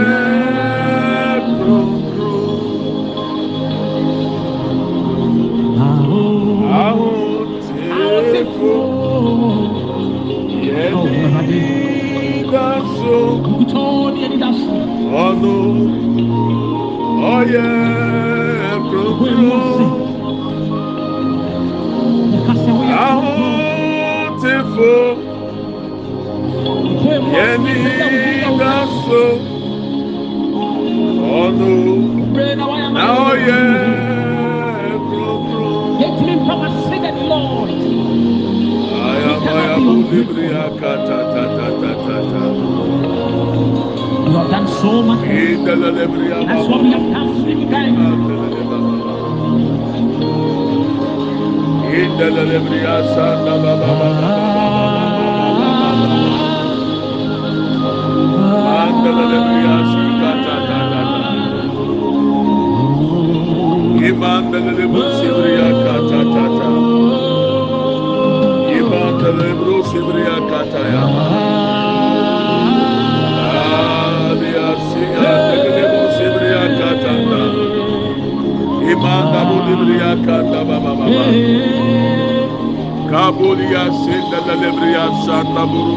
Amen.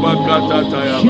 Bakata Taya.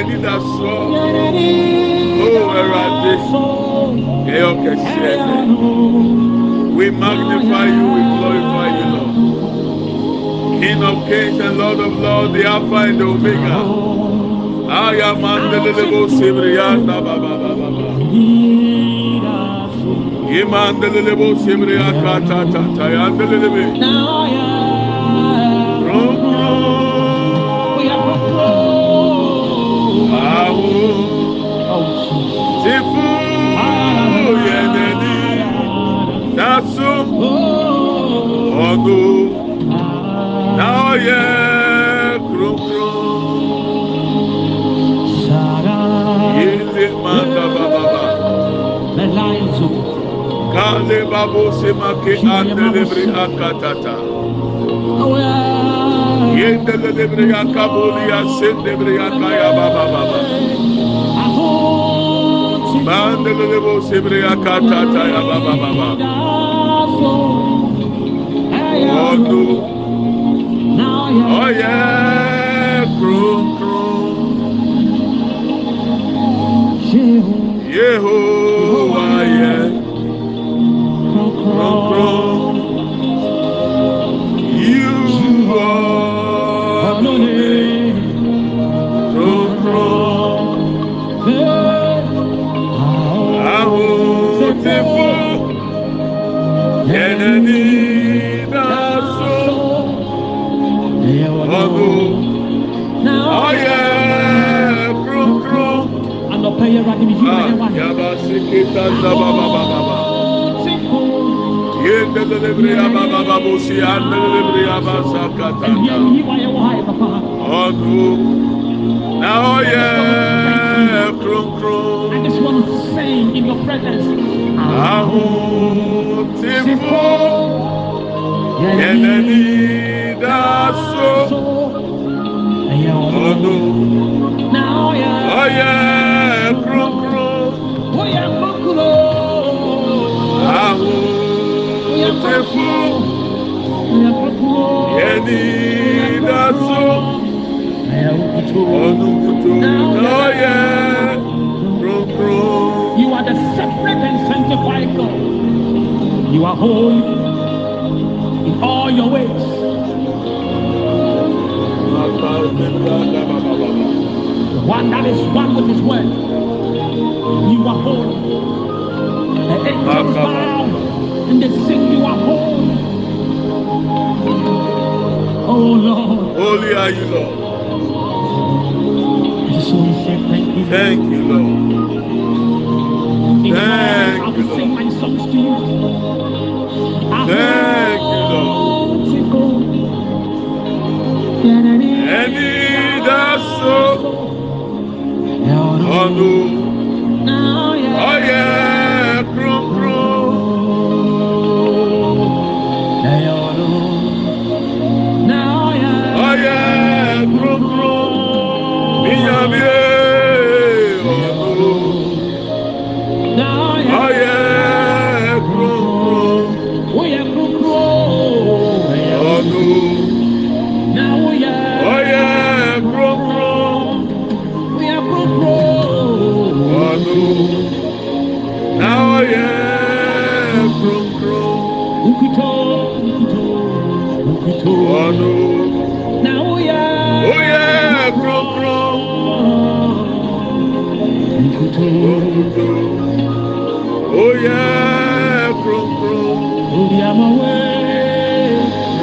N'ani da soɔ o awurade yɛyɛ ɔkɛseɛ ɛnɛ we magnify you we glorify you lord. King of kings and lord of lords the alpha and the omega. Ayamandelelebo sebriyanda babababa imandelelebo sebriyakatatata yandelelebe ti fún yẹnẹni dasu ọdún náà yẹ kurokuro yéle manda bababa kale babo semake andelebri akatata yendelelebri akaboli asendebri akaya bababa. Mandelebo Sibria Katata Baba Baba. Oh, no. oh yeah, Krum Krum. Yeho. Yaba sikita sababababa yendelebri abababa si andelebri abasakatata ọdún na oh ọyẹ kurokuro. I just want to sing in your presence. ahotifo yẹnẹni daso ọdún Now, oh yeah. ọyẹ oh kurokuro You are the separate and sanctified God. You are holy in all your ways. One that is one with his word. You are holy. The angels and they sing, You are holy. Oh Lord. Holy are you, Lord. I just want to say thank you. Thank you, Lord. Thank you, Lord.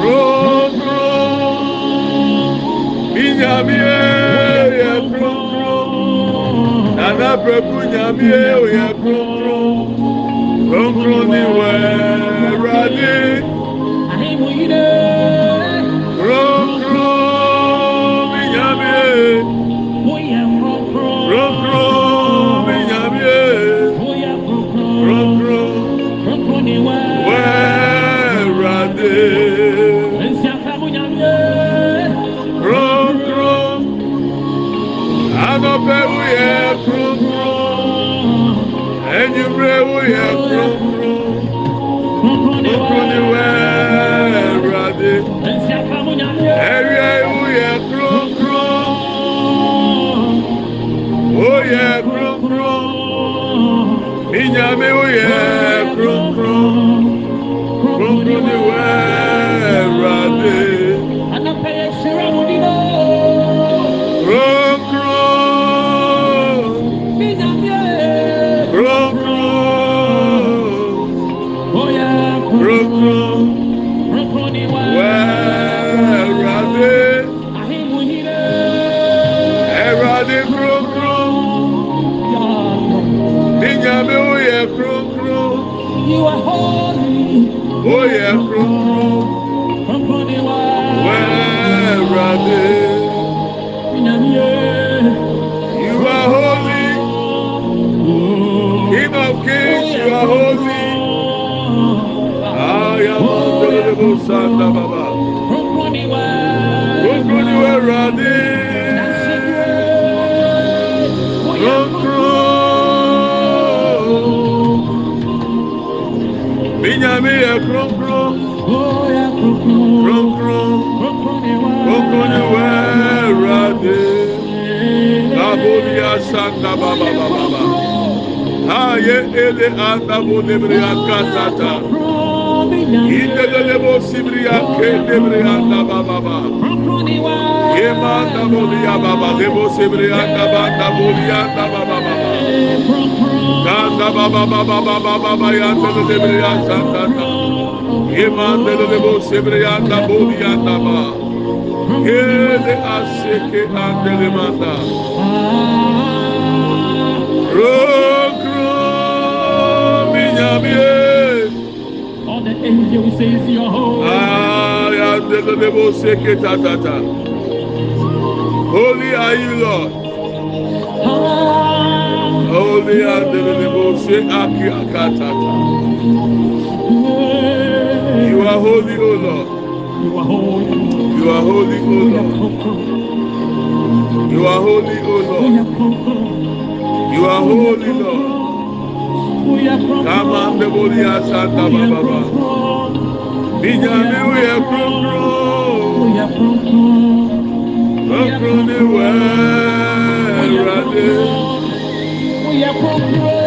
Kúrúkúrú, Ìyàmíye yẹ kúrúkúrú, Nana Pẹ̀kú Nyàmíye yẹ kúrúkúrú, Kúrúkúrú ni wẹ̀rẹ̀dí, Kúrúkúrú Nyame wo yɛ Hallelujah, Santa Baba Baba. Aye, ele anda bo debria katata. Inde de debo sibria ke debria anda baba baba. Yema anda bo dia baba debo sibria anda baba bo dia anda baba baba. Kanda baba baba baba baba yanda de debria santa. Yema anda de debo sibria anda bo dia anda baba. Ele aseke ande le manda Rokro minyamie eh. All the angels says you're holy. Ayande lebo seke tatata Holy are you Lord? Holy ande lebo se aki akatata You are holy O Lord You are holy. You are holy O Lord. You are holy O Lord. You are holy Lord. Kama ande bolia santa baba Minyame uye krokro Krokro ni we Rade. Krokro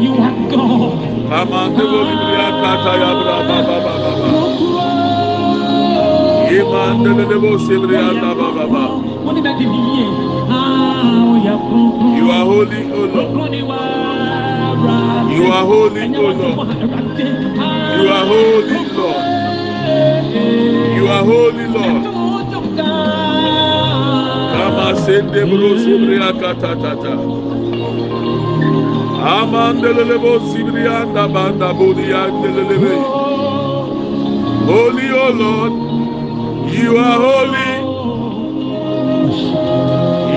you are God. You? Ah, are You are holy, O Lord. You are holy, O Lord. You are holy, Lord. You are holy, Lord. Kama sende bro sebria kata banda. Holy, O Lord. You are holy.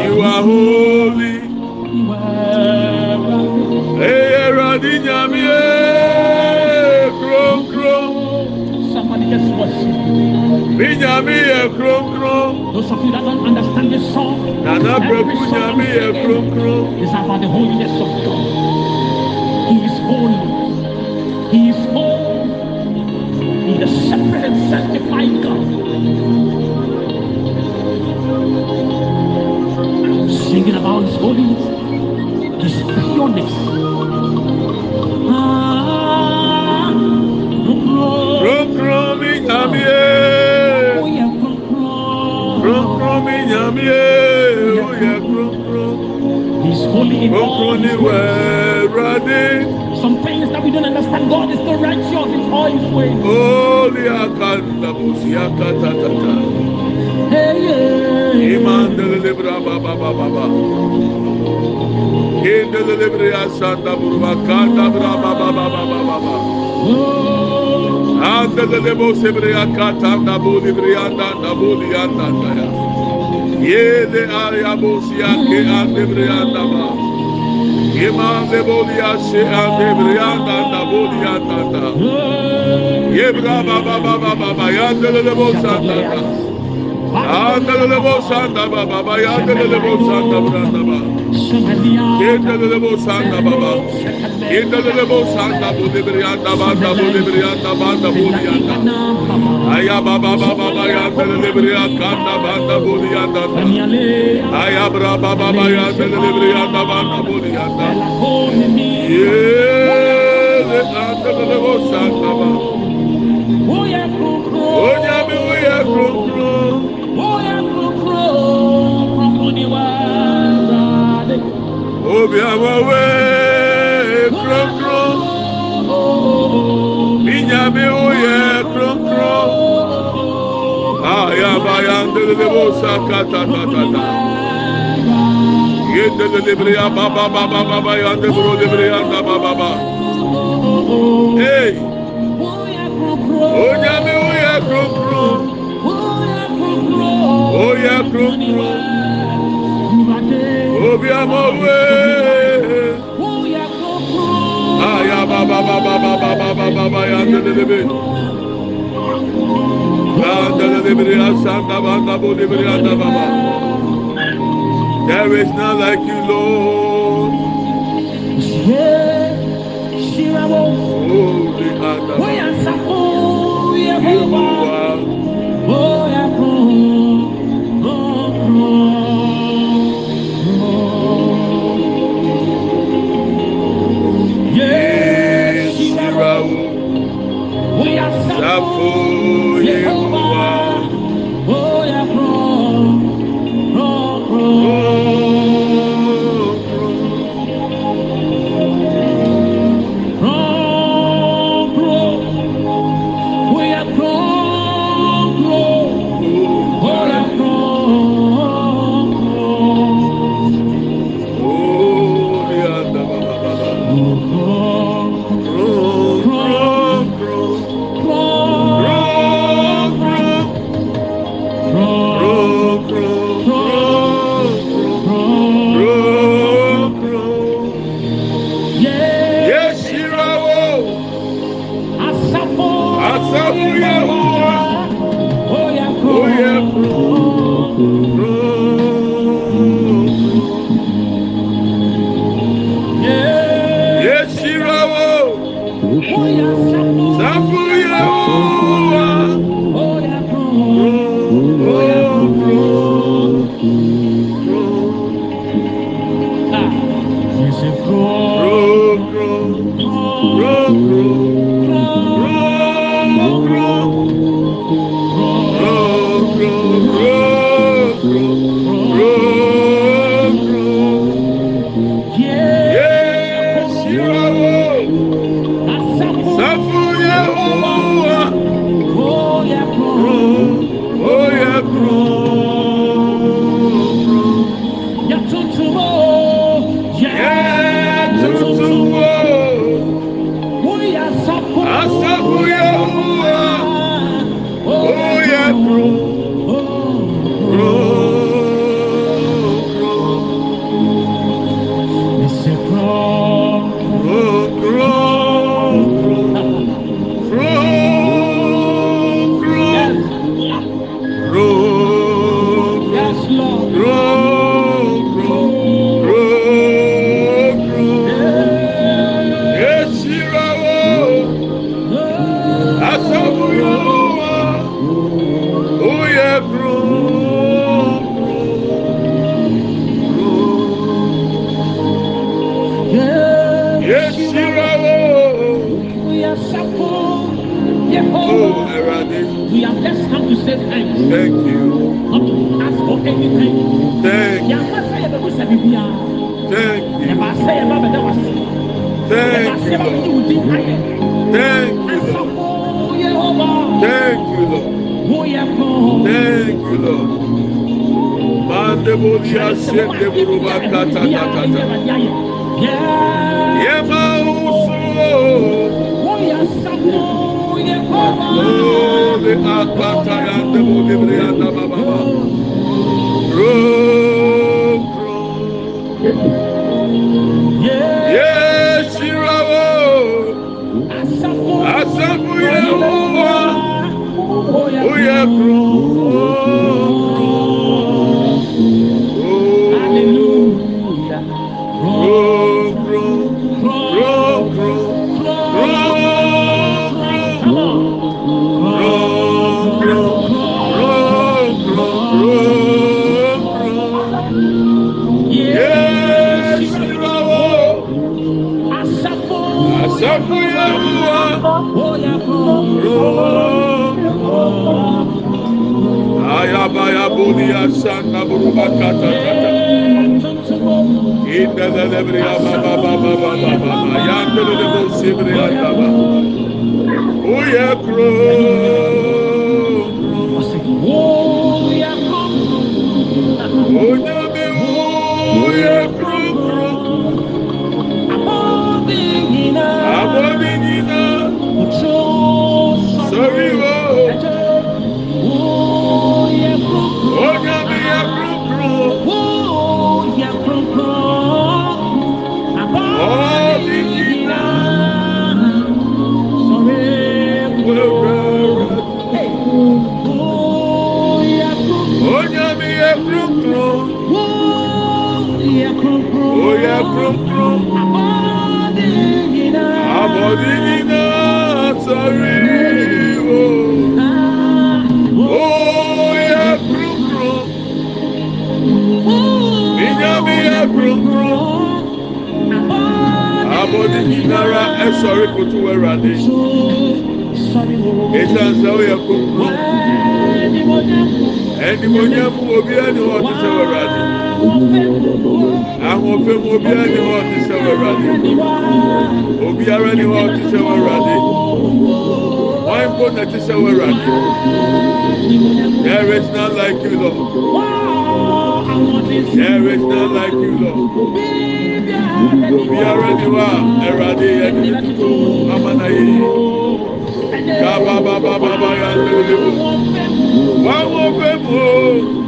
You are holy. Hey, Radinyamie, krom krom. Somebody just worship. Binyamie, krom krom. Those of you that don't understand this song, Nana song I'm krom krom. is about the holiness of God. He is holy. He is holy. He is a separate and sanctified God. Singing about His holiness, His pureness. Ah, Krom krom Binyamie. Radi. Some things that we don't understand, God is still righteous in all his ways. Holy akanda busi akata tata. Hey, yeah. Imande de bra ba ba ba ba ba. Kindelebreya sanda buruba kanda braba baba baba baba. Andelebo sebreya kata da buli briyanda da buli yanda da bosia ke ande briyanda ba. Yemande boli ya she ande briyanda da buli yanda da. Yebra baba baba baba yandelebo sanda da. Andelebo sanda baba baba yandelebo sanda branda ba. Yedelebo sanda baba. Yedelebo sanda bo debriyanda banda bo debriyanda banda bo diyanda. Aya baba baba ya debriyanda banda bo diyanda. Aya bra baba ya debriyanda banda bo diyanda. Yedelebo sanda baba. Oya kukro. Oya mi oya kukro. Oya kukro. Kukro diwa. obiamowe kronkro minyame woyɛ kronkro ayabayandelelebosakatatata yendelelebreya bababababa yandelelebreya bababa ei onyame woyɛ kronkro woyɛ kronkro Obi amawe. Aya baba baba baba baba baba yandelebo. Yandelebo ya sanda banda bo delebo ya baba. There is none like you, Lord. Holy Adama. Yehovah. Yes, Yirawo. Safo Yehovah. Oh, Eradi. We have just come to say thanks. Thank you. Not to ask for anything. Thank you. Thank you. Thank you. Thank you. Lord. Thank you, Lord. Thank you, Lord. Mandebodia sende burubakata kata. Yema oh, yeah, akata yande mo lebre yanda baba Rokro. Yeah. Yeshirawo. Asafu Yehowa. Oya kro. Abodinina sori wo. Oya kurukuru. Ya kurukuru. Abodinina ra ẹsọ̀rí kutu wẹ̀rẹ̀ adé. Ìtànsá oya kurukuru. Ẹni mo nyẹ́ mu obi ẹni wọ́n ti sẹ́ adé. Ahoɔfɛ mu obiara ni hɔ te sɛ wɔ Awurade. Obiara ni hɔ te sɛ wɔ Awurade. Wɔn mpo na te sɛ wɔ Awurade. There is none like you, Lord. There is none like you, Lord. Obiara ni hɔ a Awurade yɛ ne tutu ama na yɛ yie. Kababababa ya lele mu. Wɔn mo fɛ mu o.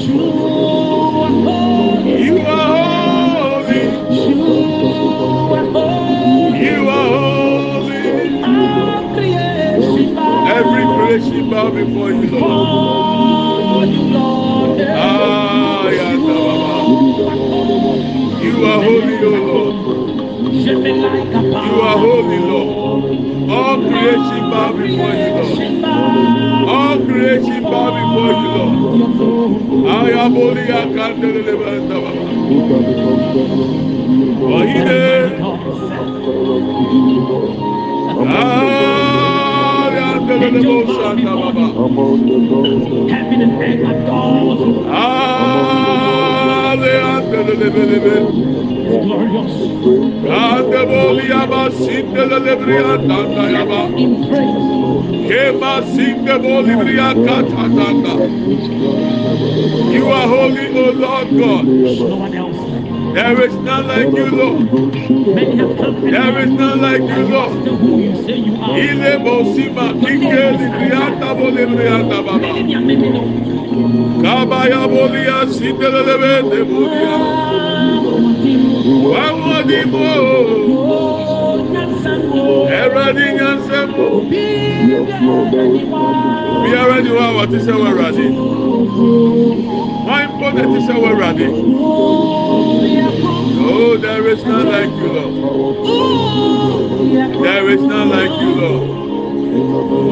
You baba. Ohide. Ah, yandele lebo sanda baba. Heaven and earth adore you. Ah, le andele lebe lebe. Glorious. Andeboli yaba sindele lebri andanda yaba. In praise. Kema sindeboli bria katanda. You are holy, O Lord God. No one else like you. There is none like you, Lord. Many have come and There is none like you, Lord. still who you say you are. Ile bosima kike librianda bole brianda baba. Many are many know. Kabaya bolia sindelelebe de bolia. Wawo di mo. Eradi nyansemo. Biara ni wa wati sɛ wɔ Awurade. Wɔn mpo na ti sɛ wɔ Oh, there is none like you, Lord. There is none like you, Lord.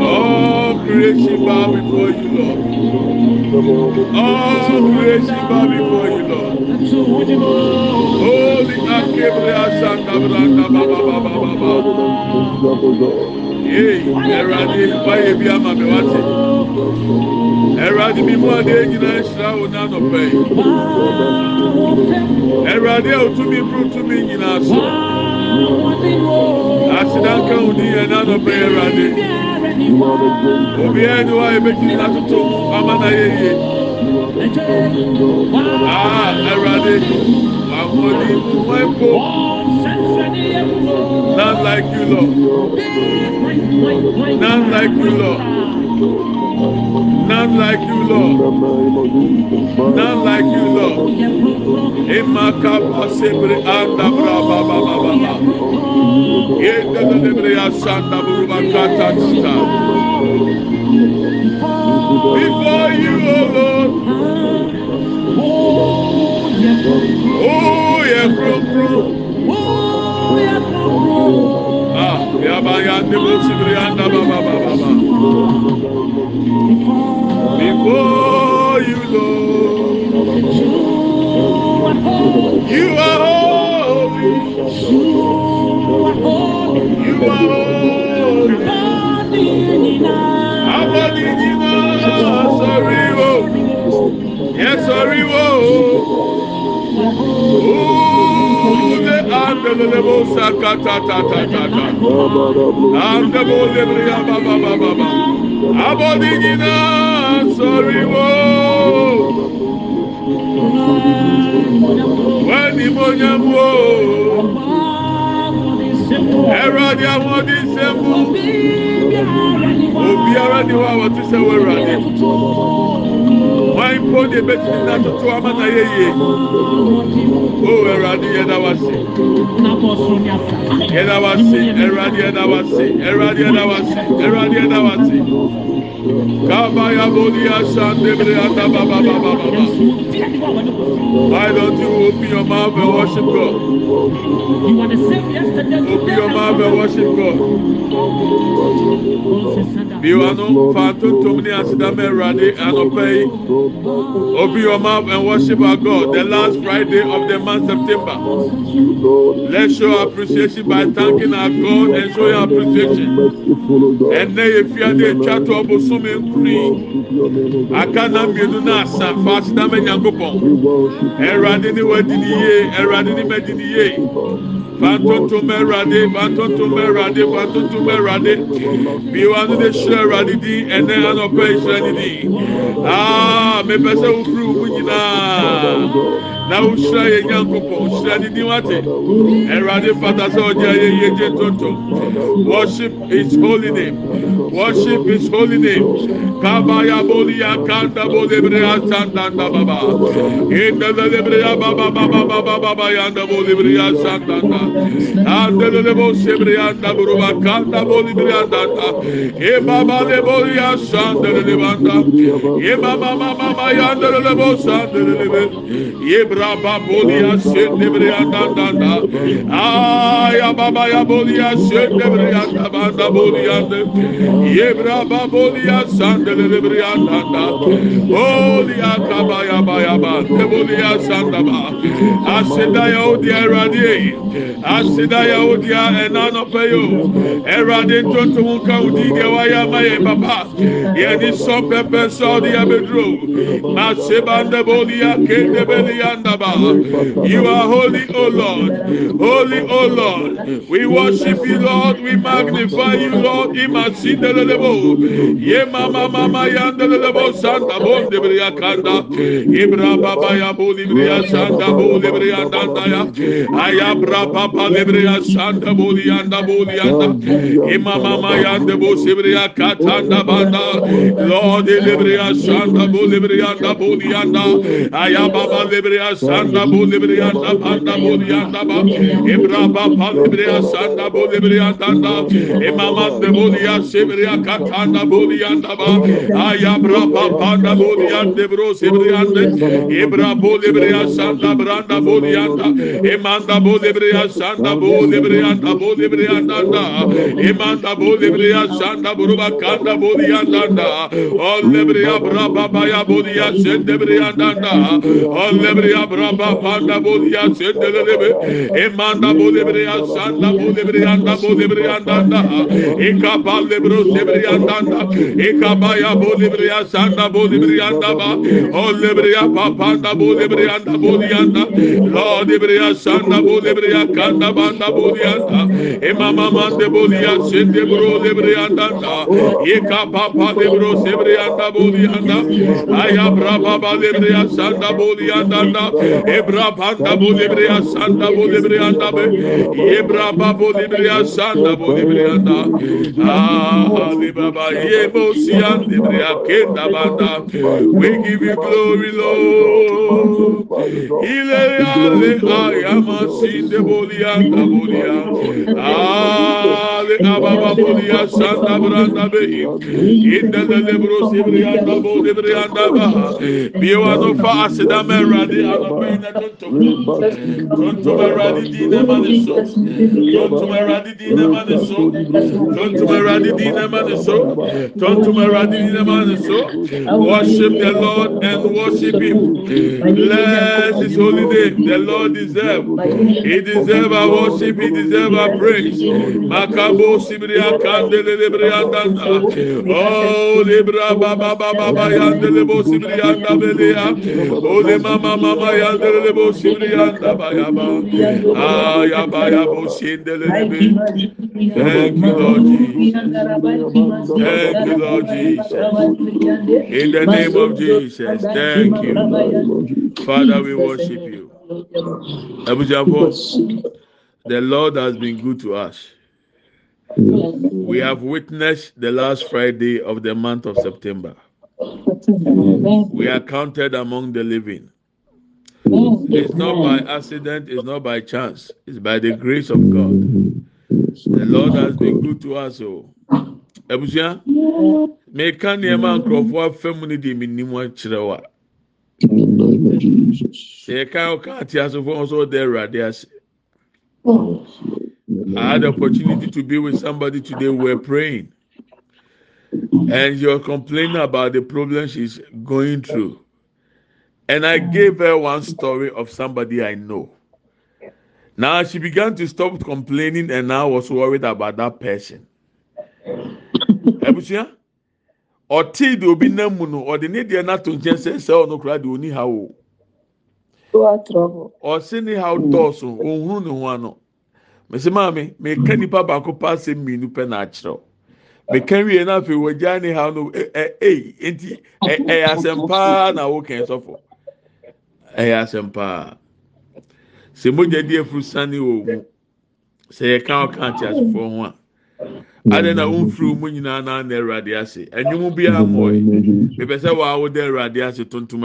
All creation bow before you, Lord. All creation bow before you, Lord. Holy Akebre Asanda Branda Baba Baba Baba. Ee, Ẹ̀rọ̀adé wáyé bí ama mi wá ti. Ẹ̀rọ̀dì mímú adé gyina ẹ̀ṣirà wò ní ànọ̀pẹ̀ yìí. Ẹ̀rọ̀dì ẹ̀ òtúmi burúkúmi sọ. Asedanka wò yẹn ní ànọ̀pẹ̀ ẹ̀rọ̀dì. Obi ẹ̀ wá ebe gyina atoto ama na yẹ yie. Aa ẹ̀rọ̀dì wà wọ́n ní wọ́n epo. Not like you, Lord. Not like you, Lord. None like you Lord none like you Lord. Imaka pasebre anda braba baba baba. Yende de lebre asanda buruba kata chita. Before you, O Lord. Oh, yeah, bro, bro. Ah, yaba yande bo sibre anda baba baba baba. Before you, Lord. You are holy. You are holy. Abadi jina sorry wo. Yes sorry. Ooh, the andele bo sakata ta ta ta ta. Ande bo lebre ya ba ba ba ba ba. Abadi sorry oh Wẹ́ni mo yẹ mú o. Ẹ̀rọ adé àwọn ọdí ṣe mú. Òbí ara ni wá wọ́n ti ṣe wẹ̀rọ adé. Wọ́n ń bó de bẹ́tí ní náà tuntun wá máa yé yé. Ó ẹ̀rọ adé yẹn dá wá sí. Yẹn dá wá sí, ẹ̀rọ adé yẹn dá wá sí, ẹ̀rọ adé yẹn dá wá sí, ẹ̀rọ adé yẹn dá wá sí. Kaba ya boli ya shandebere ata ba ba ba ba ba ba. Why don't you open your mouth and worship God? You are the same yesterday, Open your mouth and worship God. and Bí wọn nù fa tuntum ní asidame Ẹ̀rọ̀dé ànọ̀pẹ́ yìí. Open your mouth and worship our God the last Friday of the month September. Let's show appreciation by thanking our God and showing appreciation. Ẹnẹ yẹ fi adé etwa tó nnome nkuri aka na mmienu na asa faase na mɛ nyankopɔn ɛwurade ne wadi ni yie ɛwurade ne mɛ di ni yie fantoto mɛ ɛwurade fantoto mɛ ɛwurade fantoto mɛ ɛwurade miwa no de hyerɛ ɛwurade di ɛnɛ anɔpɛ hyerɛ ne di aa mepɛ sɛ wofiri wo nyinaa. na wohyira yɛ nyankopɔn hyira ne din wate awurade fata sɛ ɔgye ayɛ yɛgye toto. Worship his holy name. Worship his holy name. Kabaya boli ya kanta boli bre ya santanda baba. İndele le ya baba baba baba baba ya anda boli bre ya santanda andele le bo se bre ya anda buruba kanta boli bre ya danta e baba le boli ya santele le e baba baba ya andele le bo santele le Raba bolia sendebrianda danda. Aya baba ya bolia sendebrianda banda bolia de. Yebra baba bolia sandelebrianda da. Bolia kabaya baya ba. Bolia sandaba. Asida ya odia radie. Asida ya odia enano peyo. Erade tonto muka udige waya maye baba. Yeni son pepe sodi ya bedro. Masebanda bolia kendebelianda You are holy, O Lord. Holy, O Lord. We worship you, Lord. We magnify you, Lord. Imasinde lebo. Ye mama mama yanda lebo sanda bonde bria kanda. Ibra baba ya boli bria sanda boli bria danda ya. Ayabra papa lebria sanda boli yanda boli yanda. Ima mama yanda bo sibria katanda banda. Lord lebria sanda boli bria da boli yanda. Ayababa lebria sanda bo libriya da panda bo liya da ba ibra ba pa libriya sanda bo libriya da da imama de bo liya sibriya katanda bo liya da ba. Ayabra pa panda bo liya de bro sibriya de ibra bo libriya sanda branda bo liya da imanda bo libriya sanda bo libriya da bo libriya da da imanda bo libriya sanda buruba kanda bo liya da da o libriya bra ba ba ya bo liya sende briya da da o libriya braba panda bolya sendelebe emanda bolebre ya sanda bolebre yanda bolebre yanda eka balle bro sebre yanda eka baya bolebre ya sanda bolebre yanda ba. Olebre ya panda bolebre yanda bolyanda la debre ya sanda bolebre ya kanda banda bolyanda emama mande bolya sende bro debre yanda eka papa debro sebre yanda. Bolyanda aya braba balebre ya sanda bolyanda Ebra banda bo libria sanda bo libria anda be. Ebra babo libria sanda bo libria anda. Ah, libra ba yebo sian libria kenda banda. We give you glory, Lord. Ile ya le ayama sinde bo lianda bo lianda. Ah. ah. Le ababa bolia sanda branda be inda le lebro sibria bolibria ba biwa no fa asida merade anɔpɛyi na tontom tontom awurade din na ma ne so tontom awurade din na ma ne so tontom awurade din na ma ne so tontom awurade din na ma ne so worship the lord and worship him bless his holy name the lord deserve he deserve our worship he deserve our praise sibiri akandele lebiri andanda oh libra baba baba yandele bo sibiri andabele ya ole mama mama yandele bo sibiri andaba yaba ah yaba yabo sindele lebe thank you lord jesus. Thank you lord jesus. In the name of jesus. Thank you father we worship you. The lord has been good to us we have witnessed the last friday of the month of september. We are counted among the living. It's not by accident it's not by chance it's by the grace of god. The lord has been good to us oh. o ebusua meka nneɛma nkurɔfoɔ afɛm ni di mi nim akyerɛ wa. Yɛka ɔka ate asofo nso ase I had the opportunity to be with somebody today. We're praying, and you're complaining about the problem she's going through. And I gave her one story of somebody I know. Now she began to stop complaining and now was worried about that person. Ebusua, ọtí di obi nam mu no, ọdi ne deɛ n'ato nkyɛn sɛ sɛ ɔno kura de oni ha o. Ɔsi ni ha dɔɔso, ohun ne ho ano. Mesi maame, meka nipa baako pa asɛm mmienu pɛ na akyerɛw. Meka wie na afei wɔgya ne ha no ɛ ɛ eti ɛ ɛyɛ asɛm paa na wɔkɛn sɔfo. Ɛyɛ asɛm paa. Sɛ mogya di efuru sani wɔ mu, sɛ yɛka ɔka ate asefoɔ ho a. Ade na wofiri mu nyinaa na na Awurade ase. Ɛnwom biara yi. Mepɛ sɛ wɔawo de Awurade ase tuntum